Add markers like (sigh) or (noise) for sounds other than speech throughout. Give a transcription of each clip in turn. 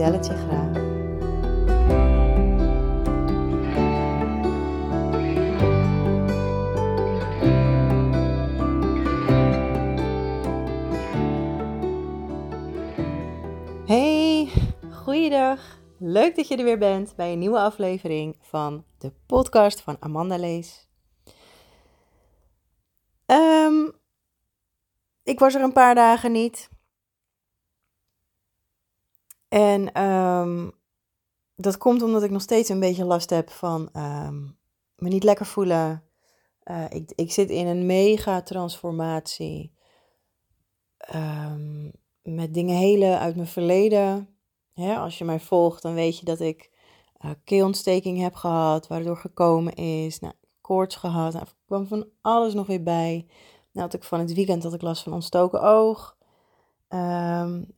vertel graag. Hey, goeiedag. Leuk dat je er weer bent bij een nieuwe aflevering van de podcast van Amanda Lees. Ehm, ik was er een paar dagen niet. En ehm, dat komt omdat ik nog steeds een beetje last heb van ehm, me niet lekker voelen. Uh, ik, ik zit in een mega transformatie. met dingen helen uit mijn verleden. als je mij volgt, dan weet je dat ik uh, keelontsteking heb gehad, waardoor gekomen is. Nou, koorts gehad. Nou, kwam van alles nog weer bij. Nou ik van het weekend had ik last van ontstoken oog.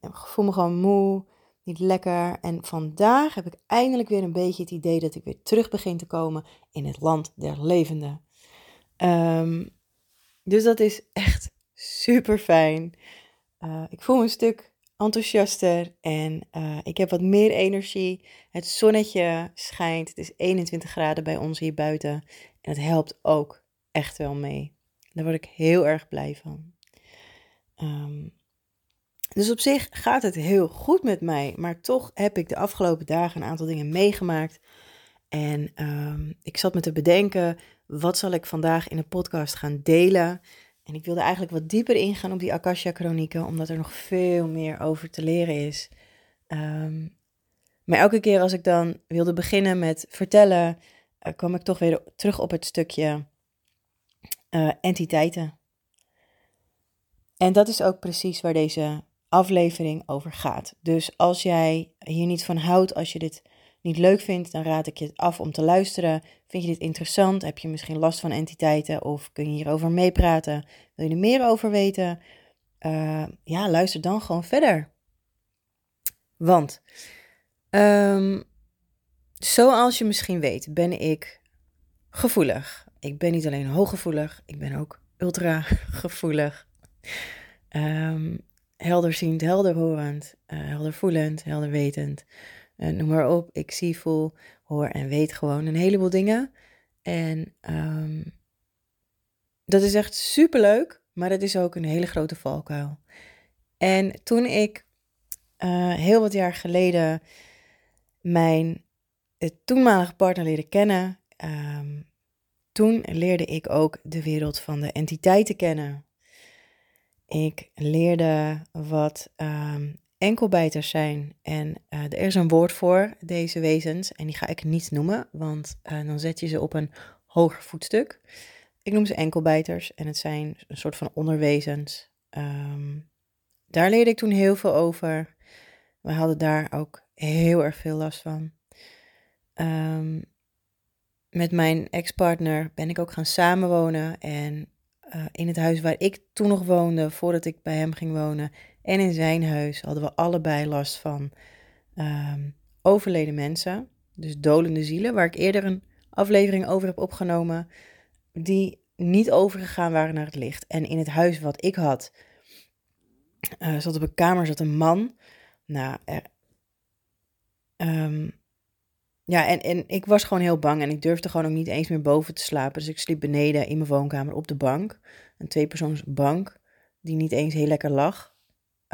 Ik voel me gewoon moe, niet lekker. En vandaag heb ik eindelijk weer een beetje het idee dat ik weer terug begin te komen in het land der levenden. Um, dus dat is echt super fijn. Uh, ik voel me een stuk enthousiaster en uh, ik heb wat meer energie. Het zonnetje schijnt. Het is 21 graden bij ons hier buiten. En dat helpt ook echt wel mee. Daar word ik heel erg blij van. Um, dus op zich gaat het heel goed met mij. Maar toch heb ik de afgelopen dagen een aantal dingen meegemaakt. En um, ik zat me te bedenken, wat zal ik vandaag in de podcast gaan delen? En ik wilde eigenlijk wat dieper ingaan op die Akasha-chronieken, omdat er nog veel meer over te leren is. Um, maar elke keer als ik dan wilde beginnen met vertellen, uh, kwam ik toch weer terug op het stukje uh, entiteiten. En dat is ook precies waar deze aflevering over gaat. Dus als jij hier niet van houdt, als je dit niet leuk vindt, dan raad ik je af om te luisteren. Vind je dit interessant? Heb je misschien last van entiteiten of kun je hierover meepraten? Wil je er meer over weten? Uh, ja, luister dan gewoon verder. Want, um, zoals je misschien weet, ben ik gevoelig. Ik ben niet alleen hooggevoelig, ik ben ook ultra (laughs) gevoelig. Um, helderziend, helderhorend, uh, heldervoelend, helderwetend. Uh, noem maar op. Ik zie, voel, hoor en weet gewoon een heleboel dingen. En um, dat is echt super leuk, maar dat is ook een hele grote valkuil. En toen ik uh, heel wat jaar geleden mijn toenmalige partner leerde kennen, um, toen leerde ik ook de wereld van de entiteiten kennen. Ik leerde wat um, enkelbijters zijn. En uh, er is een woord voor deze wezens. En die ga ik niet noemen, want uh, dan zet je ze op een hoger voetstuk. Ik noem ze enkelbijters en het zijn een soort van onderwezens. Um, daar leerde ik toen heel veel over. We hadden daar ook heel erg veel last van. Um, met mijn ex-partner ben ik ook gaan samenwonen. En uh, in het huis waar ik toen nog woonde, voordat ik bij hem ging wonen, en in zijn huis hadden we allebei last van um, overleden mensen. Dus dolende zielen, waar ik eerder een aflevering over heb opgenomen, die niet overgegaan waren naar het licht. En in het huis wat ik had, uh, zat op een kamer zat een man. Nou, er, um, ja, en, en ik was gewoon heel bang en ik durfde gewoon ook niet eens meer boven te slapen. Dus ik sliep beneden in mijn woonkamer op de bank. Een tweepersoons bank, die niet eens heel lekker lag.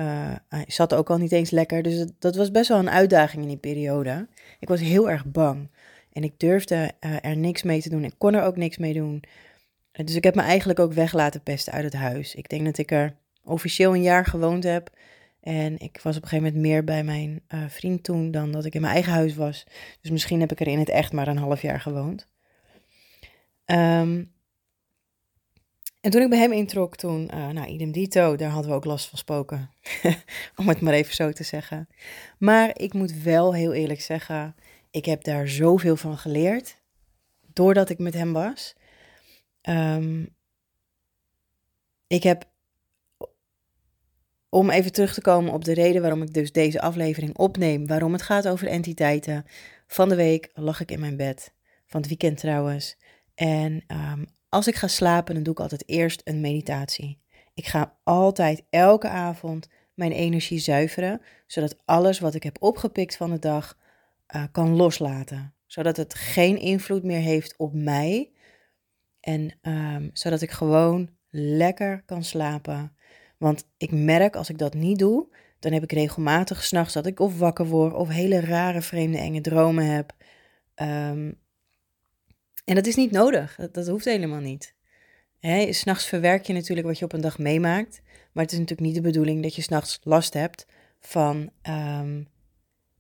Uh, hij zat ook al niet eens lekker, dus dat, was best wel een uitdaging in die periode. Ik was heel erg bang en ik durfde uh, er niks mee te doen. Ik kon er ook niks mee doen. dus ik heb me eigenlijk ook weg laten pesten uit het huis. Ik denk dat ik er officieel een jaar gewoond heb. En ik was op een gegeven moment meer bij mijn uh, vriend toen dan dat ik in mijn eigen huis was. Dus misschien heb ik er in het echt maar een half jaar gewoond. Um, En toen ik bij hem introk, toen, uh, nou, idem dito, daar hadden we ook last van spoken. (laughs) Om het maar even zo te zeggen. Maar ik moet wel heel eerlijk zeggen, ik heb daar zoveel van geleerd. Doordat ik met hem was. Um, ik heb, om even terug te komen op de reden waarom ik dus deze aflevering opneem, waarom het gaat over entiteiten. Van de week lag ik in mijn bed, van het weekend trouwens. En um, als ik ga slapen, dan doe ik altijd eerst een meditatie. Ik ga altijd elke avond mijn energie zuiveren, zodat alles wat ik heb opgepikt van de dag uh, kan loslaten. Zodat het geen invloed meer heeft op mij. En um, zodat ik gewoon lekker kan slapen. Want ik merk als ik dat niet doe, dan heb ik regelmatig s'nachts dat ik of wakker word of hele rare, vreemde, enge dromen heb. Um, en dat is niet nodig. Dat, dat hoeft helemaal niet. S'nachts verwerk je natuurlijk wat je op een dag meemaakt. Maar het is natuurlijk niet de bedoeling dat je s'nachts last hebt van um,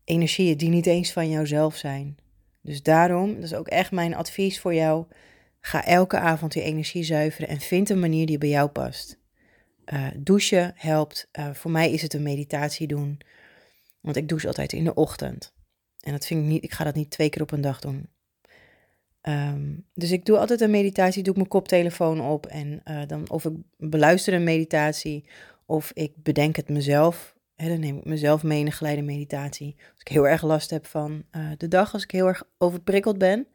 energieën die niet eens van jouzelf zijn. Dus daarom, dat is ook echt mijn advies voor jou. Ga elke avond je energie zuiveren en vind een manier die bij jou past. Uh, douchen helpt. Uh, voor mij is het een meditatie doen. Want ik douche altijd in de ochtend. En dat vind ik niet, ik ga dat niet twee keer op een dag doen. Um, dus ik doe altijd een meditatie, doe ik mijn koptelefoon op en uh, dan of ik beluister een meditatie of ik bedenk het mezelf. Hè, dan neem ik mezelf mee in een geleide meditatie. Als ik heel erg last heb van de dag, als ik heel erg overprikkeld ben,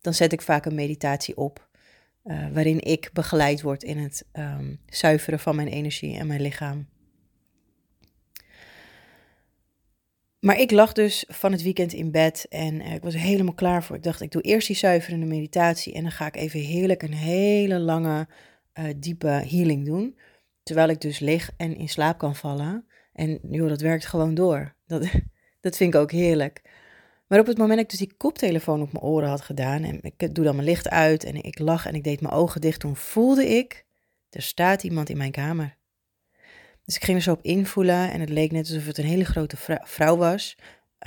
dan zet ik vaak een meditatie op. Uh, waarin ik begeleid word in het um, zuiveren van mijn energie en mijn lichaam. Maar ik lag dus van het weekend in bed en eh, ik was helemaal klaar voor. Ik dacht, ik doe eerst die zuiverende meditatie en dan ga ik even heerlijk een hele lange, uh, diepe healing doen. Terwijl ik dus lig en in slaap kan vallen. En joh, dat werkt gewoon door. Dat, (laughs) dat vind ik ook heerlijk. Maar op het moment dat ik dus die koptelefoon op mijn oren had gedaan en ik doe dan mijn licht uit en ik lag en ik deed mijn ogen dicht, toen voelde ik, er staat iemand in mijn kamer. Dus ik ging er zo op invoelen en het leek net alsof het een hele grote vrouw was.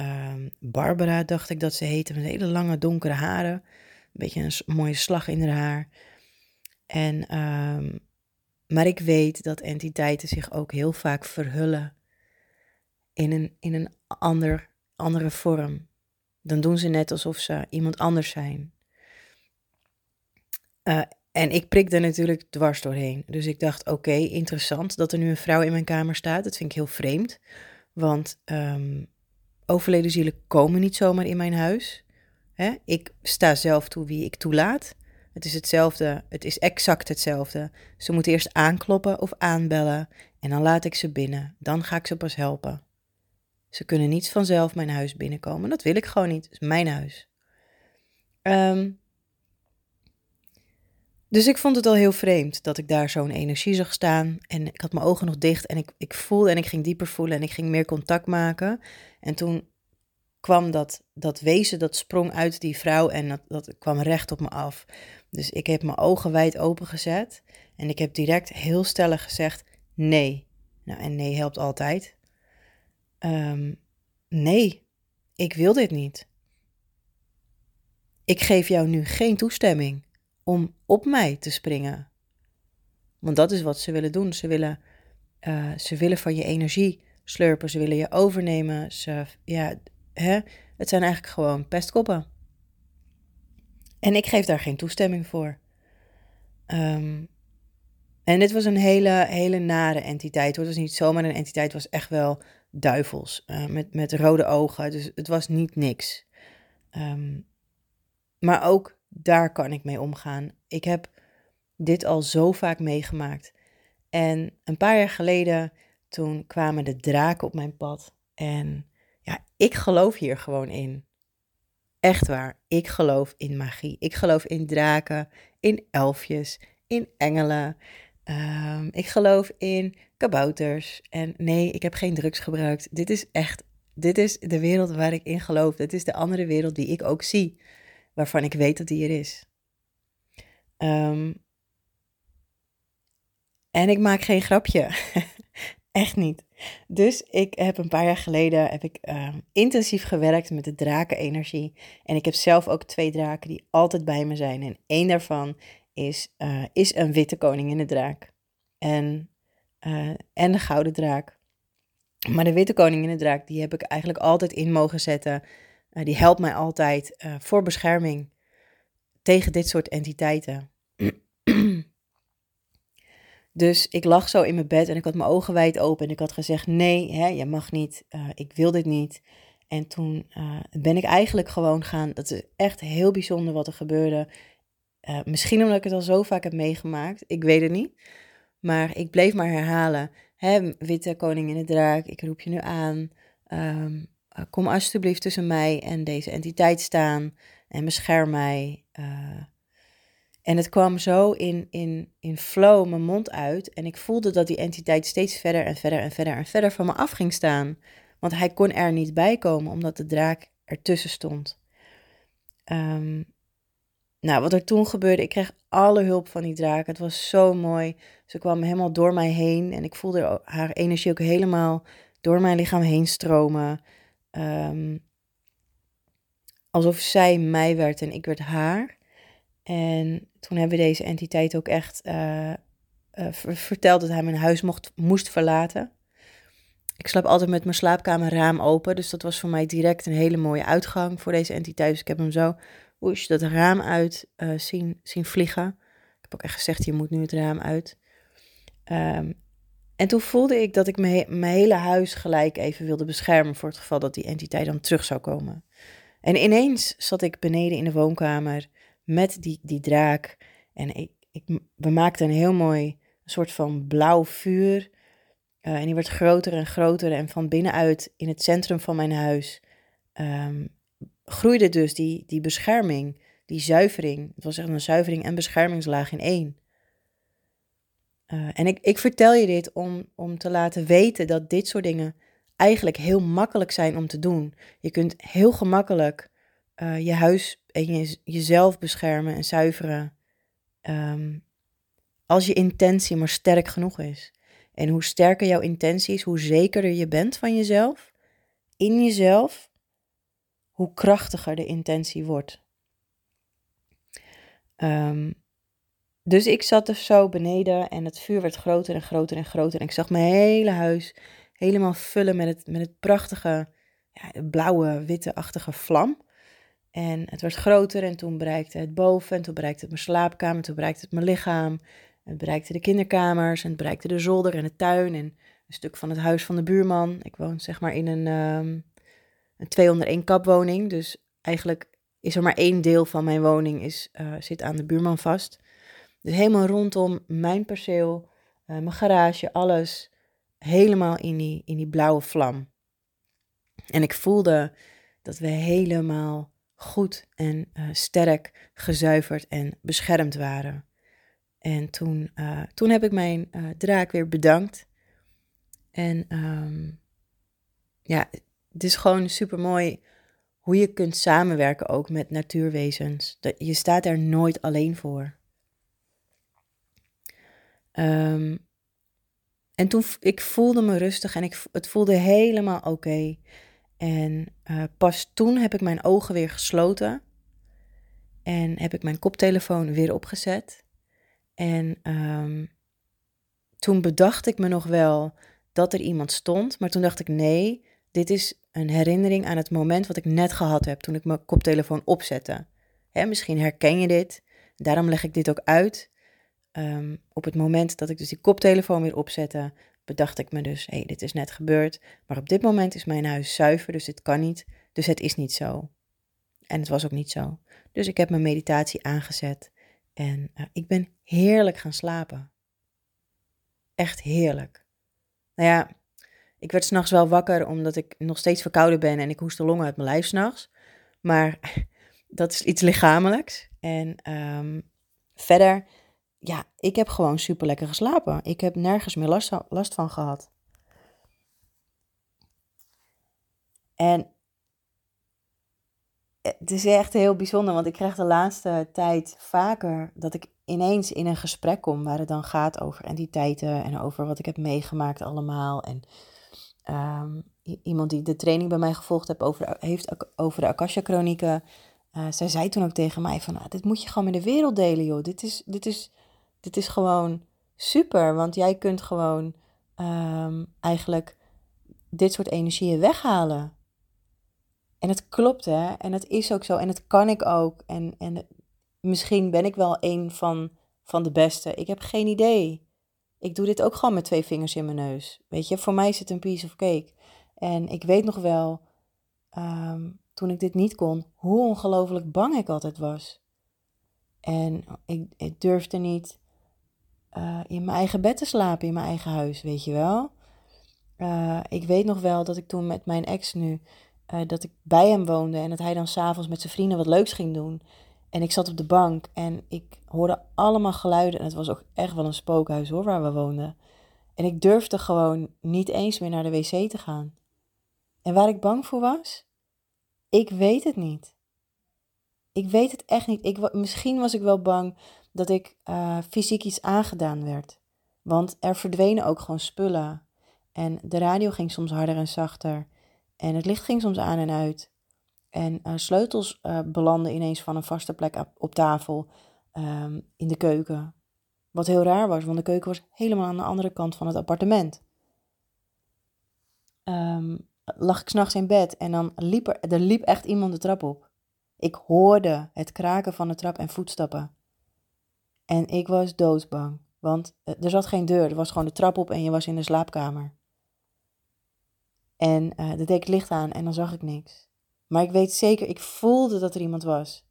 Um, Barbara dacht ik dat ze heette, met hele lange donkere haren. Een beetje een mooie slag in haar. En, um, maar ik weet dat entiteiten zich ook heel vaak verhullen in een, in een ander, andere vorm. Dan doen ze net alsof ze iemand anders zijn. Uh, en ik prikte natuurlijk dwars doorheen. Dus ik dacht, oké, interessant dat er nu een vrouw in mijn kamer staat. Dat vind ik heel vreemd. Want um, overleden zielen komen niet zomaar in mijn huis. Hè? Ik sta zelf toe wie ik toelaat. Het is hetzelfde, het is exact hetzelfde. Ze moeten eerst aankloppen of aanbellen en dan laat ik ze binnen. Dan ga ik ze pas helpen. Ze kunnen niet vanzelf mijn huis binnenkomen. Dat wil ik gewoon niet. Het is mijn huis. Um, dus ik vond het al heel vreemd dat ik daar zo'n energie zag staan. En ik had mijn ogen nog dicht en ik, ik voelde en ik ging dieper voelen en ik ging meer contact maken. En toen kwam dat, dat wezen, dat sprong uit die vrouw en dat, dat kwam recht op me af. Dus ik heb mijn ogen wijd open gezet en ik heb direct heel stellig gezegd nee. Nou, en nee helpt altijd. Um, nee, ik wil dit niet. Ik geef jou nu geen toestemming om op mij te springen. Want dat is wat ze willen doen. Ze willen, uh, ze willen van je energie slurpen. Ze willen je overnemen. Ze, ja, hè? Het zijn eigenlijk gewoon pestkoppen. En ik geef daar geen toestemming voor. Um, en dit was een hele, hele nare entiteit. Het was niet zomaar een entiteit, het was echt wel duivels. Uh, met, met rode ogen. Dus het was niet niks. Um, maar ook daar kan ik mee omgaan. Ik heb dit al zo vaak meegemaakt. En een paar jaar geleden, toen kwamen de draken op mijn pad. En ja, ik geloof hier gewoon in. Echt waar, ik geloof in magie. Ik geloof in draken, in elfjes, in engelen. Um, ik geloof in kabouters. En nee, ik heb geen drugs gebruikt. Dit is echt, dit is de wereld waar ik in geloof. Dit is de andere wereld die ik ook zie waarvan ik weet dat die er is. Um, en ik maak geen grapje. (laughs) Echt niet. Dus ik heb een paar jaar geleden heb ik, uh, intensief gewerkt met de drakenenergie. En ik heb zelf ook twee draken die altijd bij me zijn. En één daarvan is, uh, is een witte koning in de draak. En, en de gouden draak. Maar de witte koning in de draak, die heb ik eigenlijk altijd in mogen zetten. Uh, die helpt mij altijd voor bescherming tegen dit soort entiteiten. (clears throat) dus ik lag zo in mijn bed en ik had mijn ogen wijd open en ik had gezegd: nee, hè, je mag niet, ik wil dit niet. En toen ben ik eigenlijk gewoon gaan. Dat is echt heel bijzonder wat er gebeurde. Uh, misschien omdat ik het al zo vaak heb meegemaakt, ik weet het niet. Maar ik bleef maar herhalen. Witte koning in de draak, ik roep je nu aan. Um, kom alsjeblieft tussen mij en deze entiteit staan en bescherm mij. Uh, en het kwam zo in, in, in flow mijn mond uit. En ik voelde dat die entiteit steeds verder en verder en verder en verder van me af ging staan. Want hij kon er niet bij komen, omdat de draak ertussen stond. Um, nou, wat er toen gebeurde, ik kreeg alle hulp van die draak. Het was zo mooi. Ze kwam helemaal door mij heen en ik voelde haar energie ook helemaal door mijn lichaam heen stromen. Um, alsof zij mij werd en ik werd haar. En toen hebben we deze entiteit ook echt uh, uh, verteld dat hij mijn huis mocht, moest verlaten. Ik slaap altijd met mijn slaapkamerraam open, dus dat was voor mij direct een hele mooie uitgang voor deze entiteit. Dus ik heb hem zo dat raam uit uh, zien, zien vliegen. Ik heb ook echt gezegd, je moet nu het raam uit. Um, en toen voelde ik dat ik mijn, hele huis gelijk even wilde beschermen voor het geval dat die entiteit dan terug zou komen. En ineens zat ik beneden in de woonkamer met die, die draak. En ik, ik, we maakten een heel mooi soort van blauw vuur. Uh, en die werd groter en groter. En van binnenuit in het centrum van mijn huis um, groeide dus die, die bescherming, die zuivering. Het was echt een zuivering en beschermingslaag in één. Uh, en ik, ik vertel je dit om, om te laten weten dat dit soort dingen eigenlijk heel makkelijk zijn om te doen. Je kunt heel gemakkelijk uh, je huis en je, jezelf beschermen en zuiveren. Um, als je intentie maar sterk genoeg is. En hoe sterker jouw intentie is, hoe zekerder je bent van jezelf, in jezelf, hoe krachtiger de intentie wordt. Um, dus ik zat er zo beneden en het vuur werd groter en groter en groter. En ik zag mijn hele huis helemaal vullen met het, met het prachtige, ja, blauwe, witte-achtige vlam. En het werd groter en toen bereikte het boven en toen bereikte het mijn slaapkamer, toen bereikte het mijn lichaam. Het bereikte de kinderkamers en het bereikte de zolder en de tuin en een stuk van het huis van de buurman. Ik woon zeg maar in een, um, een 201 kapwoning. Dus eigenlijk is er maar één deel van mijn woning is, uh, zit aan de buurman vast. Dus helemaal rondom mijn perceel, uh, mijn garage, alles helemaal in die, in die blauwe vlam. En ik voelde dat we helemaal goed en uh, sterk gezuiverd en beschermd waren. En toen, toen heb ik mijn draak weer bedankt. En um, ja, het is gewoon super mooi hoe je kunt samenwerken ook met natuurwezens. Je staat er nooit alleen voor. Um, en toen ik voelde me rustig en ik, het voelde helemaal oké. En uh, pas toen heb ik mijn ogen weer gesloten. En heb ik mijn koptelefoon weer opgezet. En um, toen bedacht ik me nog wel dat er iemand stond. Maar toen dacht ik: nee, dit is een herinnering aan het moment wat ik net gehad heb toen ik mijn koptelefoon opzette. Hè, misschien herken je dit. Daarom leg ik dit ook uit. Um, op het moment dat ik dus die koptelefoon weer opzette, bedacht ik me dus: hé, hey, dit is net gebeurd. Maar op dit moment is mijn huis zuiver, dus dit kan niet. Dus het is niet zo. En het was ook niet zo. Dus ik heb mijn meditatie aangezet en uh, ik ben heerlijk gaan slapen. Echt heerlijk. Nou ja, ik werd s'nachts wel wakker omdat ik nog steeds verkouden ben en ik hoest de longen uit mijn lijf s'nachts. Maar (laughs) dat is iets lichamelijks. En um, verder, ja, ik heb gewoon super lekker geslapen. Ik heb nergens meer last, last van gehad. En het is echt heel bijzonder, want ik krijg de laatste tijd vaker dat ik ineens in een gesprek kom waar het dan gaat over entiteiten en over wat ik heb meegemaakt allemaal. En Um, iemand die de training bij mij gevolgd heeft over, heeft over de Akasha-chronieken, uh, zij zei toen ook tegen mij van, ah, dit moet je gewoon met de wereld delen, joh. Dit is, dit is, dit is gewoon super, want jij kunt gewoon um, eigenlijk dit soort energieën weghalen. En het klopt, hè. En het is ook zo. En het kan ik ook. En, en misschien ben ik wel een van, van de beste. Ik heb geen idee. Ik doe dit ook gewoon met twee vingers in mijn neus. Weet je, voor mij is het een piece of cake. En ik weet nog wel, ehm, toen ik dit niet kon, hoe ongelooflijk bang ik altijd was. En ik, durfde niet uh, in mijn eigen bed te slapen, in mijn eigen huis, weet je wel. Uh, ik weet nog wel dat ik toen met mijn ex nu, uh, dat ik bij hem woonde en dat hij dan s'avonds met zijn vrienden wat leuks ging doen. En ik zat op de bank en ik hoorde allemaal geluiden. En het was ook echt wel een spookhuis hoor, waar we woonden. En ik durfde gewoon niet eens meer naar de wc te gaan. En waar ik bang voor was? Ik weet het niet. Ik weet het echt niet. Ik, misschien was ik wel bang dat ik uh, fysiek iets aangedaan werd. Want er verdwenen ook gewoon spullen. En de radio ging soms harder en zachter. En het licht ging soms aan en uit. En uh, sleutels uh, belanden ineens van een vaste plek op, tafel um, in de keuken. Wat heel raar was, want de keuken was helemaal aan de andere kant van het appartement. Um, lag ik s'nachts in bed en dan liep er, er liep echt iemand de trap op. Ik hoorde het kraken van de trap en voetstappen. En ik was doodsbang, want er zat geen deur, er was gewoon de trap op en je was in de slaapkamer. En uh, deed ik licht aan en dan zag ik niks. Maar ik weet zeker, ik voelde dat er iemand was.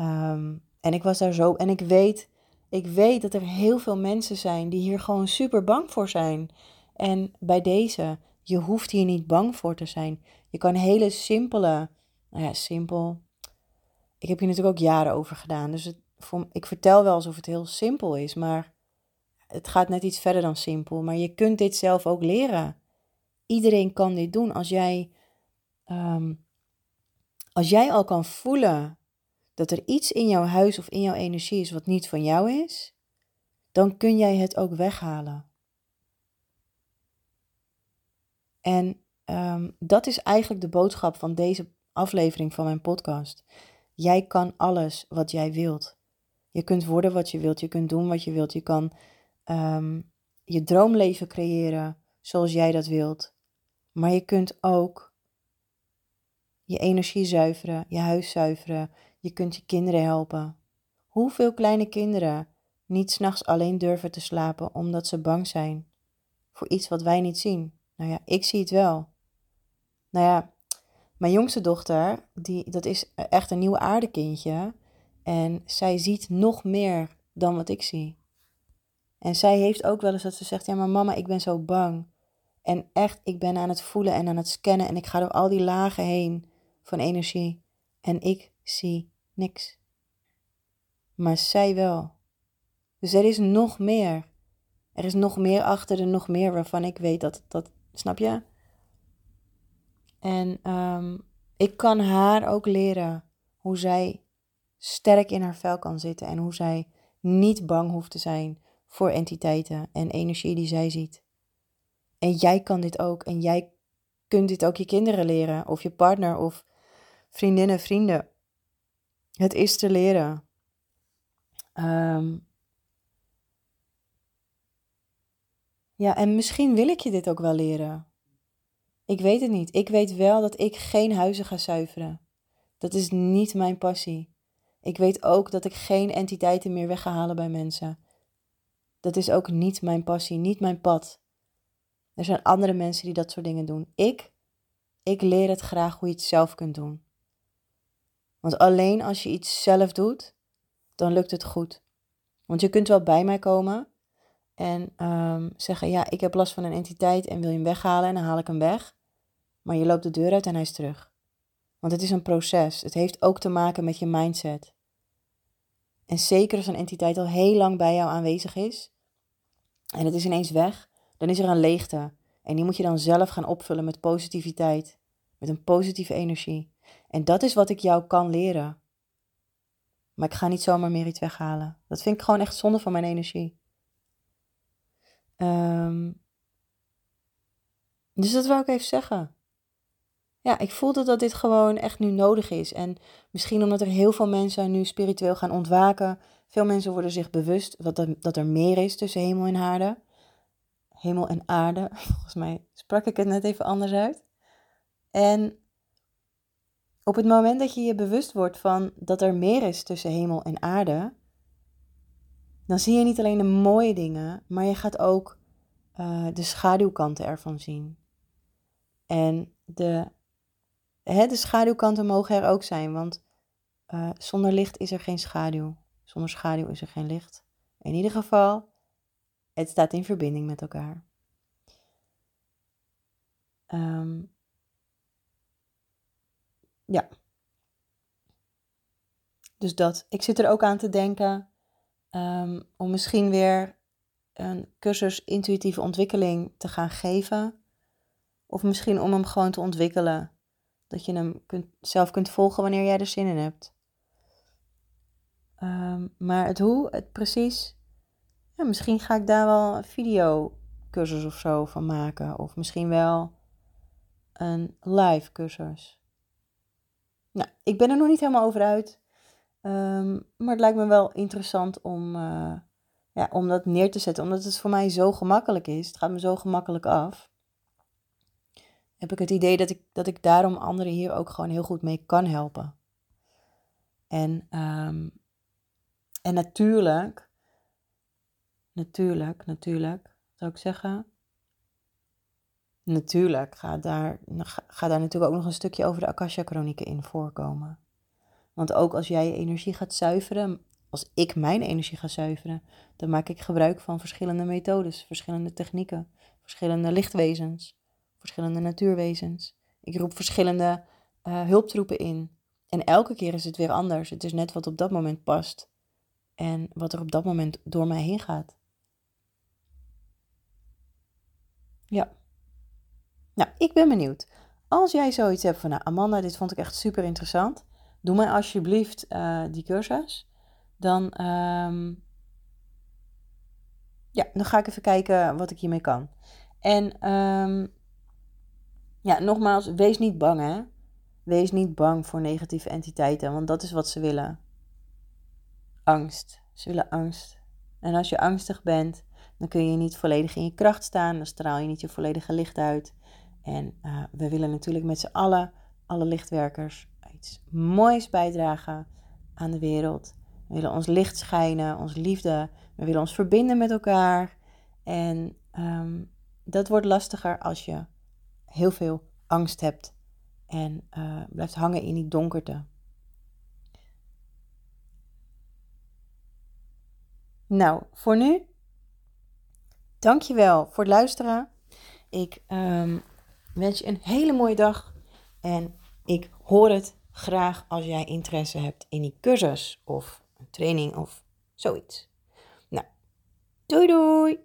Um, en ik was daar zo. En ik weet, ik weet dat er heel veel mensen zijn die hier gewoon super bang voor zijn. En bij deze, je hoeft hier niet bang voor te zijn. Je kan hele simpele, nou ja, simpel. Ik heb hier natuurlijk ook jaren over gedaan. Dus het, ik vertel wel alsof het heel simpel is, maar het gaat net iets verder dan simpel. Maar je kunt dit zelf ook leren. Iedereen kan dit doen. Als jij, um, als jij al kan voelen dat er iets in jouw huis of in jouw energie is wat niet van jou is, dan kun jij het ook weghalen. En um, dat is eigenlijk de boodschap van deze aflevering van mijn podcast. Jij kan alles wat jij wilt. Je kunt worden wat je wilt, je kunt doen wat je wilt, je kan um, je droomleven creëren zoals jij dat wilt. Maar je kunt ook je energie zuiveren, je huis zuiveren, je kunt je kinderen helpen. Hoeveel kleine kinderen niet s'nachts alleen durven te slapen omdat ze bang zijn voor iets wat wij niet zien? Nou ja, ik zie het wel. Nou ja, mijn jongste dochter, die, dat is echt een nieuwe aardekindje. En zij ziet nog meer dan wat ik zie. En zij heeft ook wel eens dat ze zegt: Ja, maar mama, ik ben zo bang. En echt, ik ben aan het voelen en aan het scannen. En ik ga door al die lagen heen van energie. En ik zie niks. Maar zij wel. Dus er is nog meer. Er is nog meer achter en nog meer waarvan ik weet dat, dat snap je? En um, ik kan haar ook leren hoe zij sterk in haar vel kan zitten en hoe zij niet bang hoeft te zijn voor entiteiten en energie die zij ziet. En jij kan dit ook en jij kunt dit ook je kinderen leren of je partner of vriendinnen, vrienden. Het is te leren. Um, ja, en misschien wil ik je dit ook wel leren. Ik weet het niet. Ik weet wel dat ik geen huizen ga zuiveren. Dat is niet mijn passie. Ik weet ook dat ik geen entiteiten meer weg ga halen bij mensen. Dat is ook niet mijn passie, niet mijn pad. Er zijn andere mensen die dat soort dingen doen. Ik, ik leer het graag hoe je het zelf kunt doen. Want alleen als je iets zelf doet, dan lukt het goed. Want je kunt wel bij mij komen en um, zeggen: Ja, ik heb last van een entiteit en wil je hem weghalen en dan haal ik hem weg. Maar je loopt de deur uit en hij is terug. Want het is een proces. Het heeft ook te maken met je mindset. En zeker als een entiteit al heel lang bij jou aanwezig is en het is ineens weg, dan is er een leegte. En die moet je dan zelf gaan opvullen met positiviteit, met een positieve energie. En dat is wat ik jou kan leren. Maar ik ga niet zomaar meer iets weghalen. Dat vind ik gewoon echt zonde van mijn energie. Um, dus dat wou ik even zeggen. ja, ik voelde dat dit gewoon echt nu nodig is. En misschien omdat er heel veel mensen nu spiritueel gaan ontwaken. Veel mensen worden zich bewust dat er meer is tussen hemel en aarde. Hemel en aarde. (laughs) Volgens mij sprak ik het net even anders uit. En op het moment dat je je bewust wordt van dat er meer is tussen hemel en aarde, dan zie je niet alleen de mooie dingen, maar je gaat ook uh, de schaduwkanten ervan zien. En de, hè, de schaduwkanten mogen er ook zijn, want uh, zonder licht is er geen schaduw. Zonder schaduw is er geen licht. In ieder geval, het staat in verbinding met elkaar. Um, ja. Dus dat. Ik zit er ook aan te denken um, om misschien weer een cursus intuïtieve ontwikkeling te gaan geven. Of misschien om hem gewoon te ontwikkelen. Dat je hem zelf kunt volgen wanneer jij er zin in hebt. Um, maar het hoe, het precies. Ja, misschien ga ik daar wel een videocursus of zo van maken. Of misschien wel een live cursus. Nou, ik ben er nog niet helemaal over uit. Um, maar het lijkt me wel interessant om, uh, ja, om dat neer te zetten. Omdat het voor mij zo gemakkelijk is. Het gaat me zo gemakkelijk af. Heb ik het idee dat ik, dat ik daarom anderen hier ook gewoon heel goed mee kan helpen. En, um, en natuurlijk, natuurlijk, natuurlijk, zou ik zeggen. Natuurlijk gaat daar, gaat daar natuurlijk ook nog een stukje over de Akasha-chronieken in voorkomen. Want ook als jij je energie gaat zuiveren, als ik mijn energie ga zuiveren, dan maak ik gebruik van verschillende methodes, verschillende technieken, verschillende lichtwezens, verschillende natuurwezens. Ik roep verschillende uh, hulptroepen in. En elke keer is het weer anders. Het is net wat op dat moment past en wat er op dat moment door mij heen gaat. Ja. Nou, ik ben benieuwd. Als jij zoiets hebt van, nou Amanda, dit vond ik echt super interessant doe mij alsjeblieft uh, die cursus. Dan, um, ja, dan ga ik even kijken wat ik hiermee kan. En um, ja, nogmaals, wees niet bang hè. Wees niet bang voor negatieve entiteiten, want dat is wat ze willen. Angst. Ze willen angst. En als je angstig bent, dan kun je niet volledig in je kracht staan. Dan straal je niet je volledige licht uit. En uh, we willen natuurlijk met z'n allen, alle lichtwerkers, moois bijdragen aan de wereld. We willen ons licht schijnen, onze liefde. We willen ons verbinden met elkaar. En um, dat wordt lastiger als je heel veel angst hebt en uh, blijft hangen in die donkerte. Nou, voor nu, dankjewel voor het luisteren. Ik um, wens je een hele mooie dag en ik hoor het graag als jij interesse hebt in die cursus of een training of zoiets. Nou, doei doei!